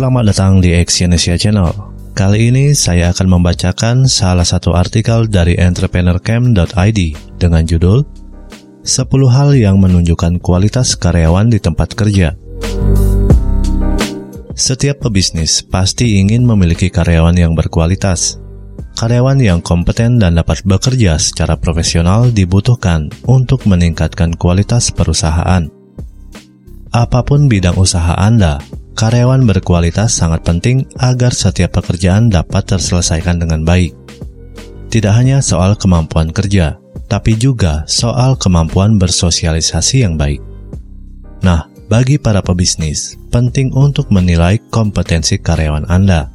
Selamat datang di Exyonesia Channel. Kali ini saya akan membacakan salah satu artikel dari entrepreneurcamp.id dengan judul 10 hal yang menunjukkan kualitas karyawan di tempat kerja. Setiap pebisnis pasti ingin memiliki karyawan yang berkualitas. Karyawan yang kompeten dan dapat bekerja secara profesional dibutuhkan untuk meningkatkan kualitas perusahaan. Apa pun bidang usaha Anda, Karyawan berkualitas sangat penting agar setiap pekerjaan dapat terselesaikan dengan baik. Tidak hanya soal kemampuan kerja, tapi juga soal kemampuan bersosialisasi yang baik. Nah, bagi para pebisnis, penting untuk menilai kompetensi karyawan Anda.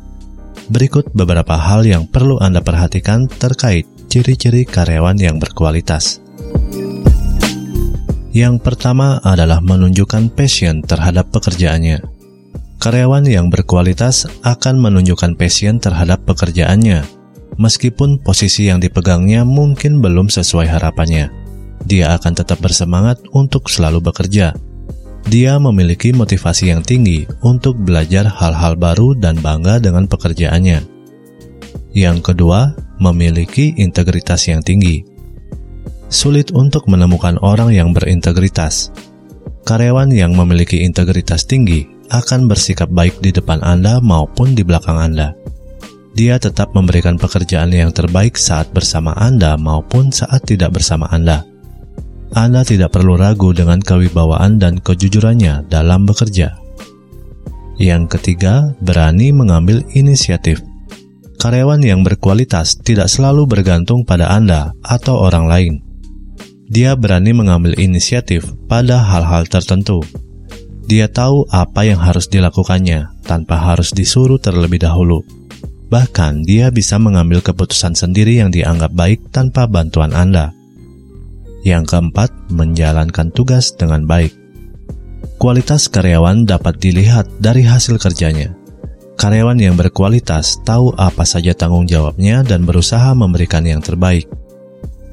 Berikut beberapa hal yang perlu Anda perhatikan terkait ciri-ciri karyawan yang berkualitas. Yang pertama adalah menunjukkan passion terhadap pekerjaannya. Karyawan yang berkualitas akan menunjukkan passion terhadap pekerjaannya, meskipun posisi yang dipegangnya mungkin belum sesuai harapannya. Dia akan tetap bersemangat untuk selalu bekerja. Dia memiliki motivasi yang tinggi untuk belajar hal-hal baru dan bangga dengan pekerjaannya. Yang kedua, memiliki integritas yang tinggi. Sulit untuk menemukan orang yang berintegritas. Karyawan yang memiliki integritas tinggi akan bersikap baik di depan Anda maupun di belakang Anda. Dia tetap memberikan pekerjaan yang terbaik saat bersama Anda maupun saat tidak bersama Anda. Anda tidak perlu ragu dengan kewibawaan dan kejujurannya dalam bekerja. Yang ketiga, berani mengambil inisiatif. Karyawan yang berkualitas tidak selalu bergantung pada Anda atau orang lain. Dia berani mengambil inisiatif pada hal-hal tertentu, dia tahu apa yang harus dilakukannya tanpa harus disuruh terlebih dahulu. Bahkan, dia bisa mengambil keputusan sendiri yang dianggap baik tanpa bantuan Anda. Yang keempat, menjalankan tugas dengan baik. Kualitas karyawan dapat dilihat dari hasil kerjanya. Karyawan yang berkualitas tahu apa saja tanggung jawabnya dan berusaha memberikan yang terbaik.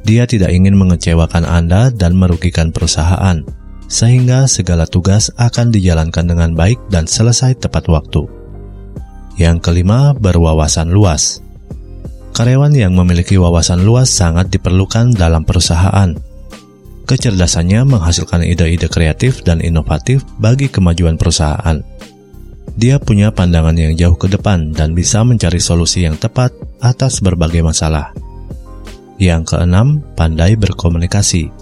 Dia tidak ingin mengecewakan Anda dan merugikan perusahaan sehingga segala tugas akan dijalankan dengan baik dan selesai tepat waktu. Yang kelima, berwawasan luas. Karyawan yang memiliki wawasan luas sangat diperlukan dalam perusahaan. Kecerdasannya menghasilkan ide-ide kreatif dan inovatif bagi kemajuan perusahaan. Dia punya pandangan yang jauh ke depan dan bisa mencari solusi yang tepat atas berbagai masalah. Yang keenam, pandai berkomunikasi.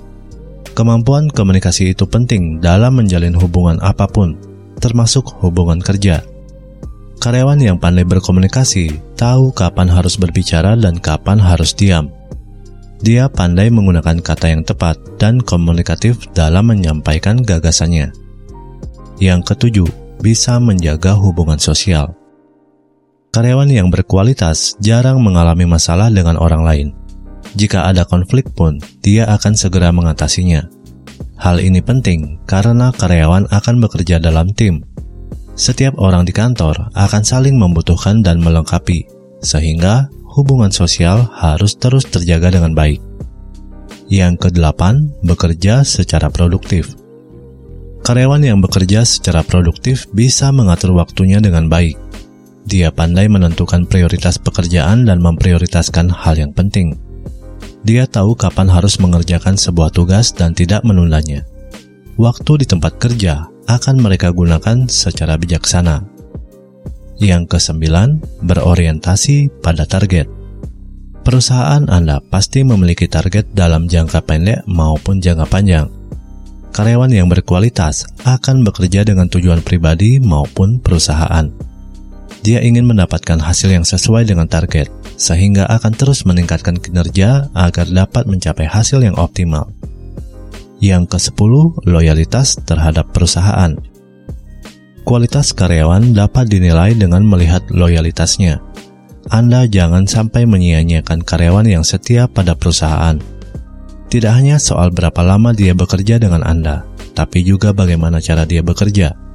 Kemampuan komunikasi itu penting dalam menjalin hubungan apa pun, termasuk hubungan kerja. Karyawan yang pandai berkomunikasi tahu kapan harus berbicara dan kapan harus diam. Dia pandai menggunakan kata yang tepat dan komunikatif dalam menyampaikan gagasannya. Yang ketujuh, bisa menjaga hubungan sosial. Karyawan yang berkualitas jarang mengalami masalah dengan orang lain. Jika ada konflik pun, dia akan segera mengatasinya. Hal ini penting karena karyawan akan bekerja dalam tim. Setiap orang di kantor akan saling membutuhkan dan melengkapi, sehingga hubungan sosial harus terus terjaga dengan baik. Yang kedelapan, bekerja secara produktif. Karyawan yang bekerja secara produktif bisa mengatur waktunya dengan baik. Dia pandai menentukan prioritas pekerjaan dan memprioritaskan hal yang penting dia tahu kapan harus mengerjakan sebuah tugas dan tidak menundanya. Waktu di tempat kerja akan mereka gunakan secara bijaksana. Yang kesembilan, berorientasi pada target. Perusahaan Anda pasti memiliki target dalam jangka pendek maupun jangka panjang. Karyawan yang berkualitas akan bekerja dengan tujuan pribadi maupun perusahaan. Dia ingin mendapatkan hasil yang sesuai dengan target, sehingga akan terus meningkatkan kinerja agar dapat mencapai hasil yang optimal. Yang ke-10, loyalitas terhadap perusahaan. Kualitas karyawan dapat dinilai dengan melihat loyalitasnya. Anda jangan sampai menyia-nyiakan karyawan yang setia pada perusahaan. Tidak hanya soal berapa lama dia bekerja dengan Anda, tapi juga bagaimana cara dia bekerja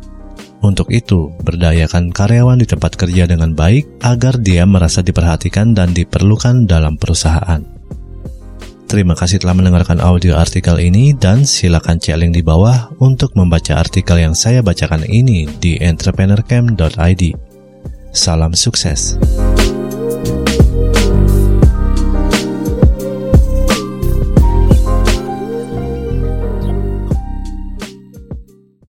untuk itu, berdayakan karyawan di tempat kerja dengan baik agar dia merasa diperhatikan dan diperlukan dalam perusahaan. Terima kasih telah mendengarkan audio artikel ini dan silakan cek link di bawah untuk membaca artikel yang saya bacakan ini di entrepreneurcamp.id. Salam sukses.